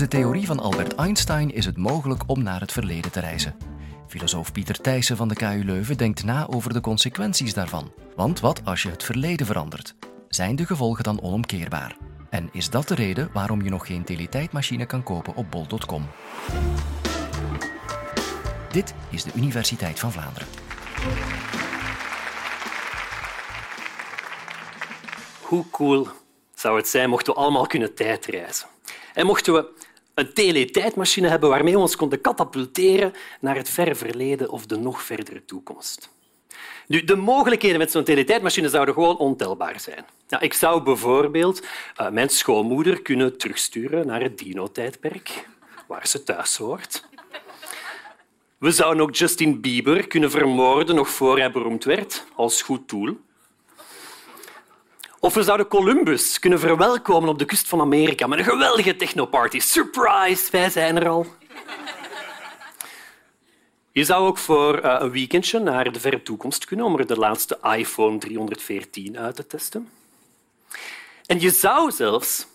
de theorie van Albert Einstein is het mogelijk om naar het verleden te reizen. Filosoof Pieter Thijssen van de KU Leuven denkt na over de consequenties daarvan. Want wat als je het verleden verandert? Zijn de gevolgen dan onomkeerbaar? En is dat de reden waarom je nog geen teletijdmachine kan kopen op bol.com? Dit is de Universiteit van Vlaanderen. Hoe cool zou het zijn mochten we allemaal kunnen tijdreizen? En mochten we een teletijdmachine hebben waarmee we ons konden katapulteren naar het verre verleden of de nog verdere toekomst. Nu, de mogelijkheden met zo'n teletijdmachine zouden gewoon ontelbaar zijn. Ja, ik zou bijvoorbeeld uh, mijn schoonmoeder kunnen terugsturen naar het dino-tijdperk, waar ze thuis hoort. We zouden ook Justin Bieber kunnen vermoorden nog voor hij beroemd werd, als goed doel. Of we zouden Columbus kunnen verwelkomen op de kust van Amerika met een geweldige technoparty. Surprise, wij zijn er al. Je zou ook voor uh, een weekendje naar de verre toekomst kunnen om er de laatste iPhone 314 uit te testen. En je zou zelfs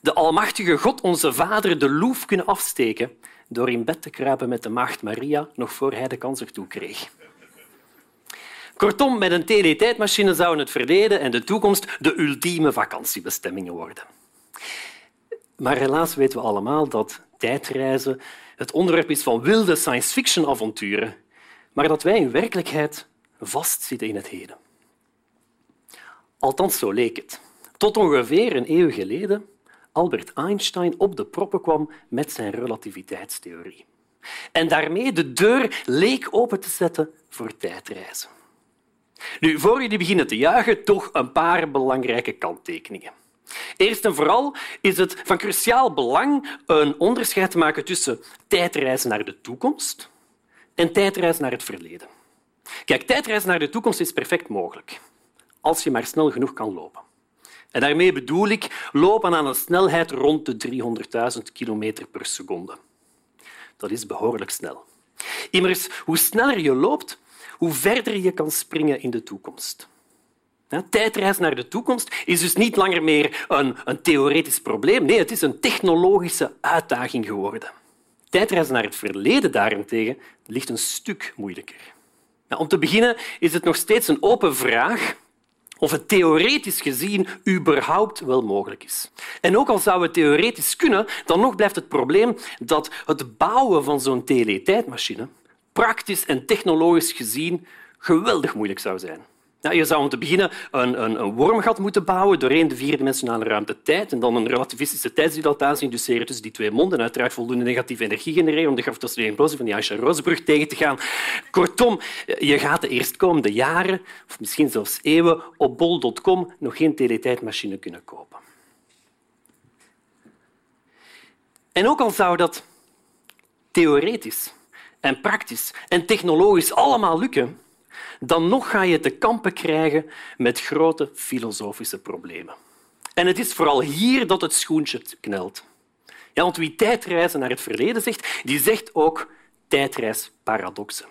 de almachtige God, onze Vader, de loef kunnen afsteken door in bed te kruipen met de maagd Maria nog voor hij de kans ertoe kreeg. Kortom, met een teletijdmachine zouden het verleden en de toekomst de ultieme vakantiebestemmingen worden. Maar helaas weten we allemaal dat tijdreizen het onderwerp is van wilde science-fiction avonturen, maar dat wij in werkelijkheid vastzitten in het heden. Althans, zo leek het. Tot ongeveer een eeuw geleden Albert Einstein op de proppen kwam met zijn relativiteitstheorie. En daarmee de deur leek open te zetten voor tijdreizen. Nu, voor jullie beginnen te juichen, toch een paar belangrijke kanttekeningen. Eerst en vooral is het van cruciaal belang een onderscheid te maken tussen tijdreizen naar de toekomst en tijdreizen naar het verleden. Kijk, tijdreizen naar de toekomst is perfect mogelijk, als je maar snel genoeg kan lopen. En daarmee bedoel ik lopen aan een snelheid rond de 300.000 km per seconde. Dat is behoorlijk snel. Immers, hoe sneller je loopt, hoe verder je kan springen in de toekomst. Tijdreis naar de toekomst is dus niet langer meer een, een theoretisch probleem. Nee, het is een technologische uitdaging geworden. Tijdreizen naar het verleden daarentegen ligt een stuk moeilijker. Nou, om te beginnen is het nog steeds een open vraag of het theoretisch gezien überhaupt wel mogelijk is. En ook al zou het theoretisch kunnen, dan nog blijft het probleem dat het bouwen van zo'n teletijdmachine praktisch en technologisch gezien geweldig moeilijk zou zijn. je zou om te beginnen een, een, een, wormgat moeten bouwen doorheen de vierdimensionale ruimte-tijd en dan een relativistische tijdsdilatatie induceren tussen die twee monden en uiteraard voldoende negatieve energie genereren om de gravitationele implosie van die Einstein-Rosebrug tegen te gaan. Kortom, je gaat de eerstkomende jaren, of misschien zelfs eeuwen, op bol.com nog geen teletijdmachine kunnen kopen. En ook al zou dat theoretisch en praktisch en technologisch allemaal lukken, dan nog ga je te kampen krijgen met grote filosofische problemen. En het is vooral hier dat het schoentje knelt. Ja, want wie tijdreizen naar het verleden zegt, die zegt ook tijdreisparadoxen.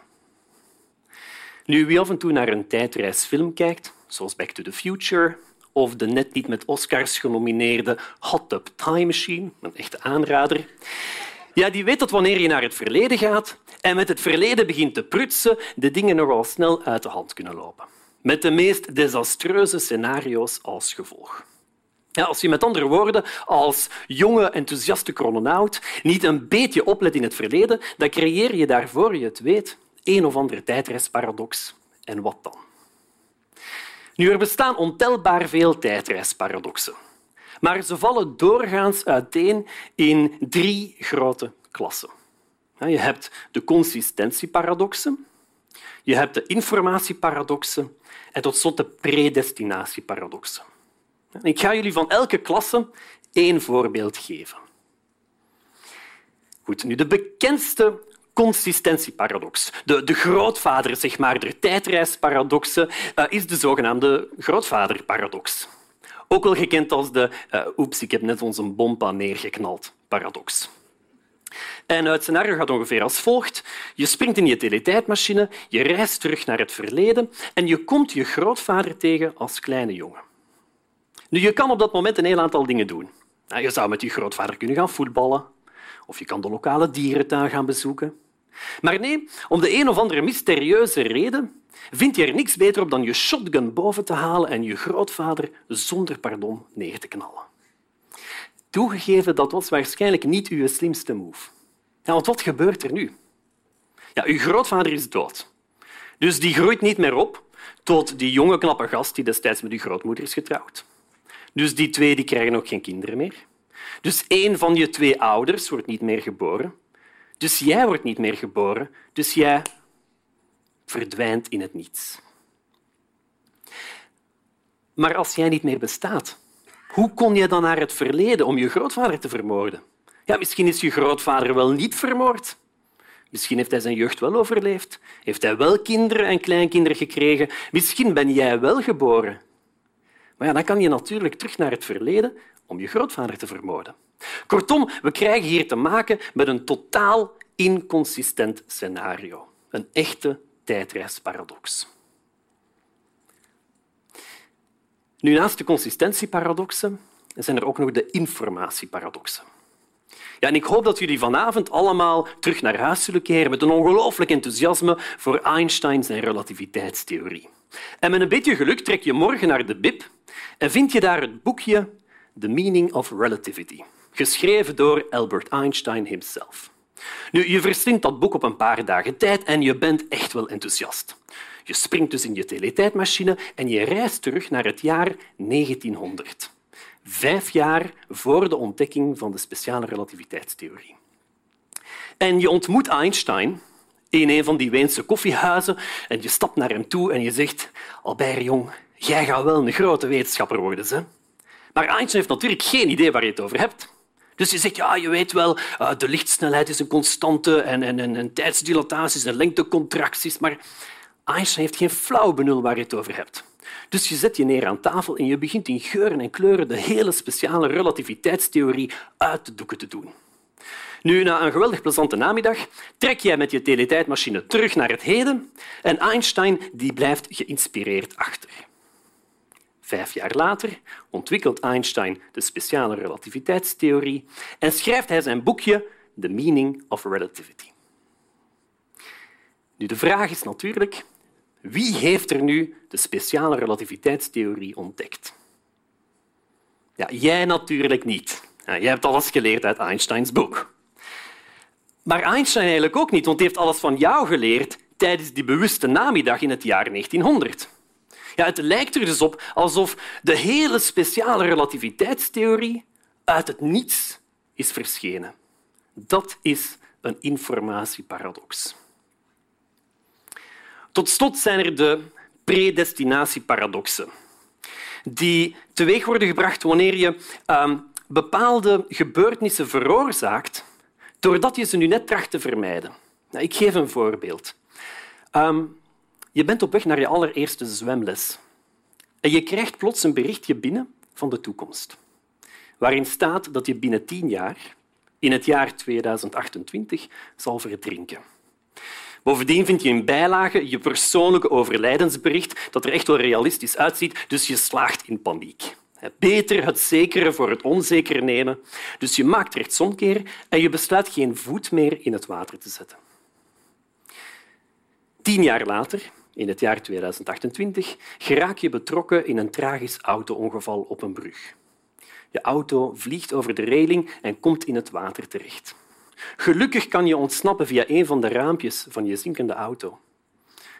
Nu, wie af en toe naar een tijdreisfilm kijkt, zoals Back to the Future of de net niet met Oscars genomineerde Hot Tub Time Machine, een echte aanrader, ja, die weet dat wanneer je naar het verleden gaat en met het verleden begint te prutsen, de dingen nogal snel uit de hand kunnen lopen. Met de meest desastreuze scenario's als gevolg. Ja, als je met andere woorden als jonge, enthousiaste chrononaut niet een beetje oplet in het verleden, dan creëer je daarvoor je het weet een of andere tijdreisparadox. En wat dan? Nu, er bestaan ontelbaar veel tijdreisparadoxen maar ze vallen doorgaans uiteen in drie grote klassen. Je hebt de consistentieparadoxen, je hebt de informatieparadoxen en tot slot de predestinatieparadoxen. Ik ga jullie van elke klasse één voorbeeld geven. Goed, nu de bekendste consistentieparadox, de, de grootvader zeg maar, der tijdreisparadoxen, uh, is de zogenaamde grootvaderparadox. Ook wel gekend als de uh, oeps, ik heb net onze bompa neergeknald paradox. En het scenario gaat ongeveer als volgt. Je springt in je teletijdmachine, je reist terug naar het verleden en je komt je grootvader tegen als kleine jongen. Nu, je kan op dat moment een heel aantal dingen doen. Nou, je zou met je grootvader kunnen gaan voetballen. of je kan de lokale dierentuin gaan bezoeken. Maar nee, om de een of andere mysterieuze reden vind je er niks beter op dan je shotgun boven te halen en je grootvader zonder pardon neer te knallen. Toegegeven, dat was waarschijnlijk niet uw slimste move. Want wat gebeurt er nu? Ja, uw grootvader is dood. Dus die groeit niet meer op tot die jonge knappe gast die destijds met uw grootmoeder is getrouwd. Dus die twee die krijgen ook geen kinderen meer. Dus één van je twee ouders wordt niet meer geboren. Dus jij wordt niet meer geboren. Dus jij verdwijnt in het niets. Maar als jij niet meer bestaat, hoe kon je dan naar het verleden om je grootvader te vermoorden? Ja, misschien is je grootvader wel niet vermoord. Misschien heeft hij zijn jeugd wel overleefd. Heeft hij wel kinderen en kleinkinderen gekregen. Misschien ben jij wel geboren. Maar ja, dan kan je natuurlijk terug naar het verleden om je grootvader te vermoorden. Kortom, we krijgen hier te maken met een totaal inconsistent scenario. Een echte tijdreisparadox. Nu, naast de consistentieparadoxen zijn er ook nog de informatieparadoxen. Ja, en ik hoop dat jullie vanavond allemaal terug naar huis zullen keren met een ongelooflijk enthousiasme voor Einstein en relativiteitstheorie. En met een beetje geluk trek je morgen naar de Bib en vind je daar het boekje The Meaning of Relativity, geschreven door Albert Einstein himself. Nu, je verslindt dat boek op een paar dagen tijd en je bent echt wel enthousiast. Je springt dus in je teletijdmachine en je reist terug naar het jaar 1900. Vijf jaar voor de ontdekking van de speciale relativiteitstheorie. En je ontmoet Einstein in een van die Weense koffiehuizen en je stapt naar hem toe en je zegt Albert, jong, jij gaat wel een grote wetenschapper worden. Hè? Maar Einstein heeft natuurlijk geen idee waar je het over hebt. Dus je zegt, ja, je weet wel, eh, de lichtsnelheid is een constante en, en, en, en tijdsdilataties en lengtecontracties, maar Einstein heeft geen flauw benul waar je het over hebt. Dus je zet je neer aan tafel en je begint in geuren en kleuren de hele speciale relativiteitstheorie uit de doeken te doen. Nu, na een geweldig plezante namiddag, trek jij met je teletijdmachine terug naar het heden en Einstein die blijft geïnspireerd achter. Vijf jaar later ontwikkelt Einstein de speciale relativiteitstheorie en schrijft hij zijn boekje The Meaning of Relativity. Nu, de vraag is natuurlijk, wie heeft er nu de speciale relativiteitstheorie ontdekt? Ja, jij natuurlijk niet. jij hebt alles geleerd uit Einsteins boek. Maar Einstein eigenlijk ook niet, want hij heeft alles van jou geleerd tijdens die bewuste namiddag in het jaar 1900. Ja, het lijkt er dus op alsof de hele speciale relativiteitstheorie uit het niets is verschenen. Dat is een informatieparadox. Tot slot zijn er de predestinatieparadoxen, die teweeg worden gebracht wanneer je uh, bepaalde gebeurtenissen veroorzaakt doordat je ze nu net tracht te vermijden. Nou, ik geef een voorbeeld. Um, je bent op weg naar je allereerste zwemles en je krijgt plots een berichtje binnen van de toekomst, waarin staat dat je binnen tien jaar, in het jaar 2028, zal verdrinken. Bovendien vind je in bijlage je persoonlijke overlijdensbericht dat er echt wel realistisch uitziet, dus je slaagt in paniek. Beter het zekere voor het onzekere nemen. Dus je maakt rechtsomkeer en je besluit geen voet meer in het water te zetten. Tien jaar later, in het jaar 2028, geraak je betrokken in een tragisch auto-ongeval op een brug. Je auto vliegt over de reling en komt in het water terecht. Gelukkig kan je ontsnappen via een van de raampjes van je zinkende auto.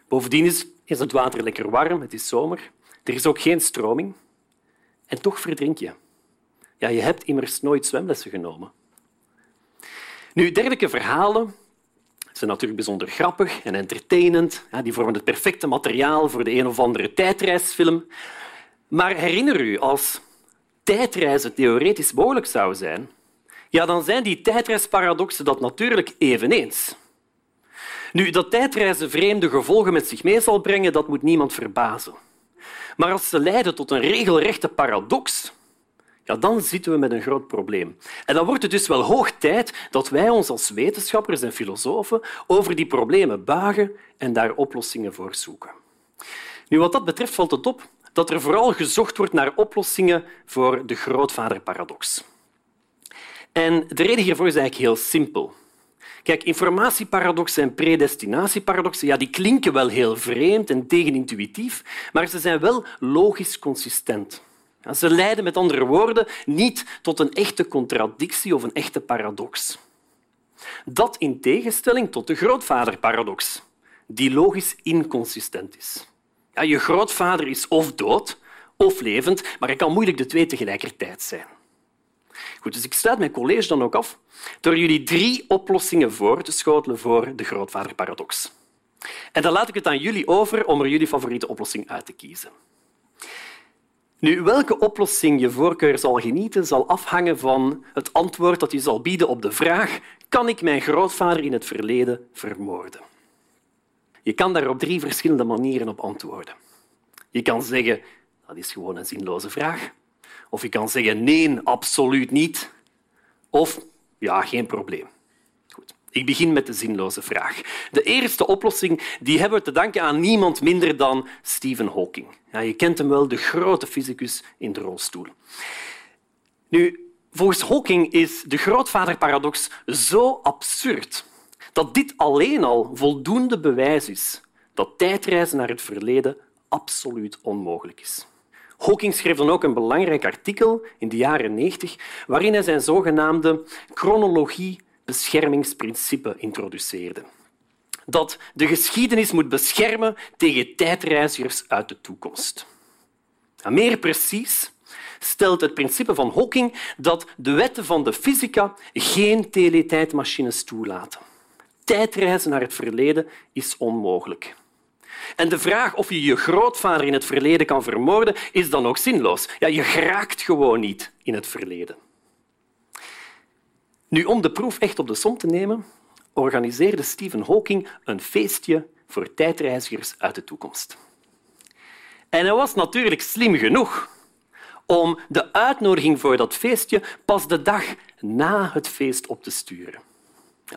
Bovendien is, het water lekker warm, het is zomer. Er is ook geen stroming. En toch verdrink je. Ja, je hebt immers nooit zwemlessen genomen. Nu, dergelijke verhalen zijn natuurlijk bijzonder grappig en entertainend. Die vormen het perfecte materiaal voor de een of andere tijdreisfilm. Maar herinner u, als tijdreizen theoretisch mogelijk zou zijn, ja, dan zijn die tijdreisparadoxen dat natuurlijk eveneens. Nu, dat tijdreizen vreemde gevolgen met zich mee zal brengen, dat moet niemand verbazen. Maar als ze leiden tot een regelrechte paradox, ja, dan zitten we met een groot probleem. En dan wordt het dus wel hoog tijd dat wij ons als wetenschappers en filosofen over die problemen buigen en daar oplossingen voor zoeken. Nu, wat dat betreft valt het op dat er vooral gezocht wordt naar oplossingen voor de grootvaderparadox. En de reden hiervoor is eigenlijk heel simpel. Kijk, informatieparadoxen en predestinatieparadoxen ja, die klinken wel heel vreemd en tegenintuïtief, maar ze zijn wel logisch consistent. Ze leiden met andere woorden niet tot een echte contradictie of een echte paradox. Dat in tegenstelling tot de grootvaderparadox, die logisch inconsistent is. Ja, je grootvader is of dood of levend, maar hij kan moeilijk de twee tegelijkertijd zijn. Goed, dus ik sluit mijn college dan ook af door jullie drie oplossingen voor te schotelen voor de grootvaderparadox. En dan laat ik het aan jullie over om er jullie favoriete oplossing uit te kiezen. Nu, welke oplossing je voorkeur zal genieten, zal afhangen van het antwoord dat je zal bieden op de vraag kan ik mijn grootvader in het verleden vermoorden? Je kan daar op drie verschillende manieren op antwoorden. Je kan zeggen dat is gewoon een zinloze vraag. Of je kan zeggen nee, absoluut niet. Of ja, geen probleem. Goed. Ik begin met de zinloze vraag. De eerste oplossing die hebben we te danken aan niemand minder dan Stephen Hawking. Ja, je kent hem wel, de grote fysicus in de rolstoel. Nu, volgens Hawking is de grootvaderparadox zo absurd dat dit alleen al voldoende bewijs is dat tijdreizen naar het verleden absoluut onmogelijk is. Hawking schreef dan ook een belangrijk artikel in de jaren 90 waarin hij zijn zogenaamde chronologie-beschermingsprincipe introduceerde. Dat de geschiedenis moet beschermen tegen tijdreizigers uit de toekomst. meer precies stelt het principe van Hawking dat de wetten van de fysica geen teletijdmachines toelaten. Tijdreizen naar het verleden is onmogelijk. En de vraag of je je grootvader in het verleden kan vermoorden, is dan ook zinloos. Ja, je geraakt gewoon niet in het verleden. Nu, om de proef echt op de som te nemen, organiseerde Stephen Hawking een feestje voor tijdreizigers uit de toekomst. En hij was natuurlijk slim genoeg om de uitnodiging voor dat feestje pas de dag na het feest op te sturen.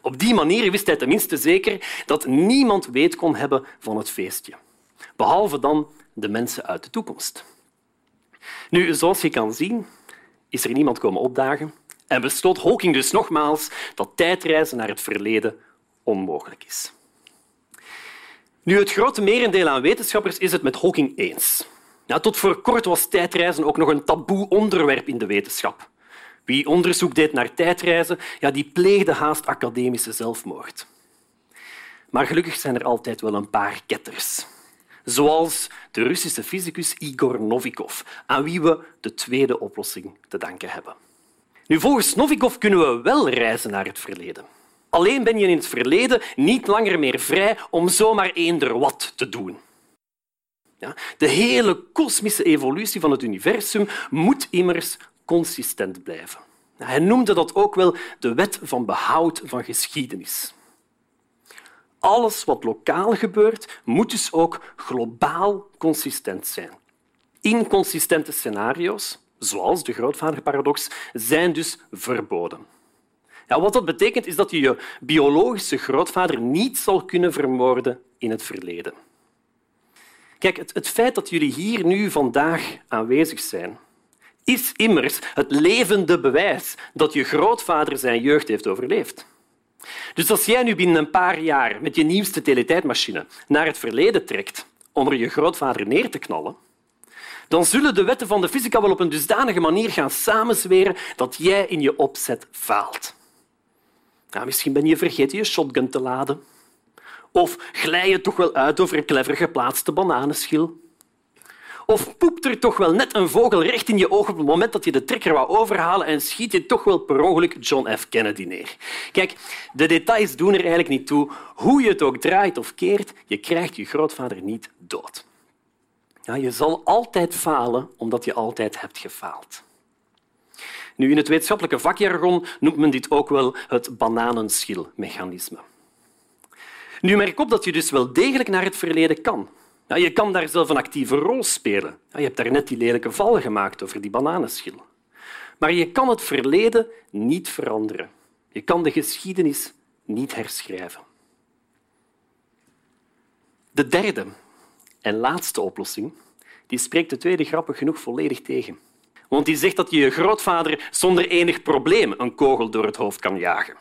Op die manier wist hij tenminste zeker dat niemand weet kon hebben van het feestje, behalve dan de mensen uit de toekomst. Nu, zoals je kan zien, is er niemand komen opdagen en besloot Hawking dus nogmaals dat tijdreizen naar het verleden onmogelijk is. Nu, het grote merendeel aan wetenschappers is het met Hawking eens. Ja, tot voor kort was tijdreizen ook nog een taboe onderwerp in de wetenschap. Wie onderzoek deed naar tijdreizen, ja, die pleegde haast academische zelfmoord. Maar gelukkig zijn er altijd wel een paar ketters. Zoals de Russische fysicus Igor Novikov, aan wie we de tweede oplossing te danken hebben. Nu, volgens Novikov kunnen we wel reizen naar het verleden. Alleen ben je in het verleden niet langer meer vrij om zomaar eender wat te doen. Ja, de hele kosmische evolutie van het universum moet immers consistent blijven. Hij noemde dat ook wel de wet van behoud van geschiedenis. Alles wat lokaal gebeurt, moet dus ook globaal consistent zijn. Inconsistente scenario's, zoals de grootvaderparadox, zijn dus verboden. Ja, wat dat betekent is dat je je biologische grootvader niet zal kunnen vermoorden in het verleden. Kijk, het, het feit dat jullie hier nu vandaag aanwezig zijn, is immers het levende bewijs dat je grootvader zijn jeugd heeft overleefd. Dus als jij nu binnen een paar jaar met je nieuwste teletijdmachine naar het verleden trekt om er je grootvader neer te knallen, dan zullen de wetten van de fysica wel op een dusdanige manier gaan samenzweren dat jij in je opzet faalt. Nou, misschien ben je vergeten je shotgun te laden. Of glij je toch wel uit over een clever geplaatste bananenschil. Of poept er toch wel net een vogel recht in je oog op het moment dat je de trekker wou overhalen en schiet je toch wel per ongeluk John F. Kennedy neer. Kijk, de details doen er eigenlijk niet toe. Hoe je het ook draait of keert, je krijgt je grootvader niet dood. Ja, je zal altijd falen omdat je altijd hebt gefaald. Nu, in het wetenschappelijke vakjargon noemt men dit ook wel het bananenschilmechanisme. Nu merk op dat je dus wel degelijk naar het verleden kan. Ja, je kan daar zelf een actieve rol spelen. Ja, je hebt daar net die lelijke val gemaakt over die bananenschil. Maar je kan het verleden niet veranderen. Je kan de geschiedenis niet herschrijven. De derde en laatste oplossing die spreekt de tweede grappig genoeg volledig tegen. Want die zegt dat je je grootvader zonder enig probleem een kogel door het hoofd kan jagen.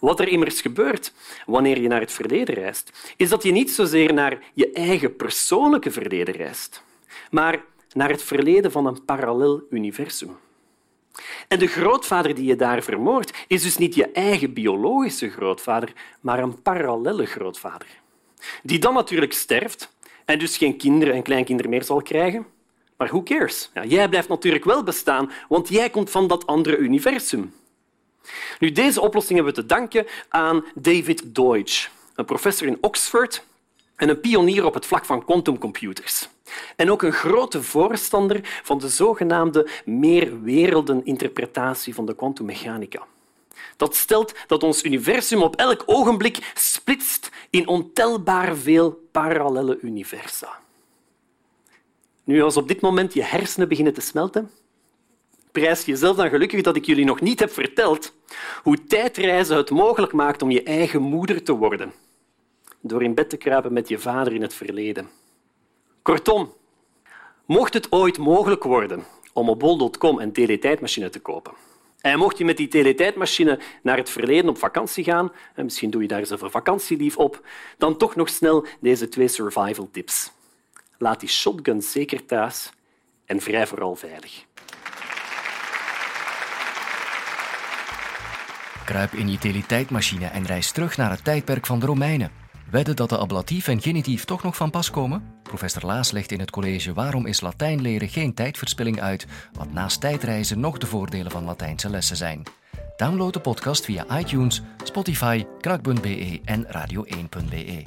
Wat er immers gebeurt wanneer je naar het verleden reist, is dat je niet zozeer naar je eigen persoonlijke verleden reist, maar naar het verleden van een parallel universum. En de grootvader die je daar vermoordt, is dus niet je eigen biologische grootvader, maar een parallelle grootvader. Die dan natuurlijk sterft en dus geen kinderen en kleinkinderen meer zal krijgen. Maar who cares? Ja, jij blijft natuurlijk wel bestaan, want jij komt van dat andere universum. Nu, deze oplossing hebben we te danken aan David Deutsch, een professor in Oxford en een pionier op het vlak van quantumcomputers. En ook een grote voorstander van de zogenaamde meerwerelden-interpretatie van de kwantummechanica. Dat stelt dat ons universum op elk ogenblik splitst in ontelbaar veel parallele universa. Nu, als op dit moment je hersenen beginnen te smelten, prijs jezelf dan gelukkig dat ik jullie nog niet heb verteld hoe tijdreizen het mogelijk maakt om je eigen moeder te worden, door in bed te kruipen met je vader in het verleden. Kortom, mocht het ooit mogelijk worden om op bol.com een teletijdmachine te kopen, en mocht je met die teletijdmachine naar het verleden op vakantie gaan, en misschien doe je daar zelf een vakantielief op, dan toch nog snel deze twee survival tips. Laat die shotgun zeker thuis en vrij vooral veilig. Kruip in je teletijdmachine en reis terug naar het tijdperk van de Romeinen. Wedden dat de ablatief en genitief toch nog van pas komen? Professor Laas legt in het college Waarom is Latijn leren geen tijdverspilling uit, wat naast tijdreizen nog de voordelen van Latijnse lessen zijn. Download de podcast via iTunes, Spotify, krak.be en radio1.be.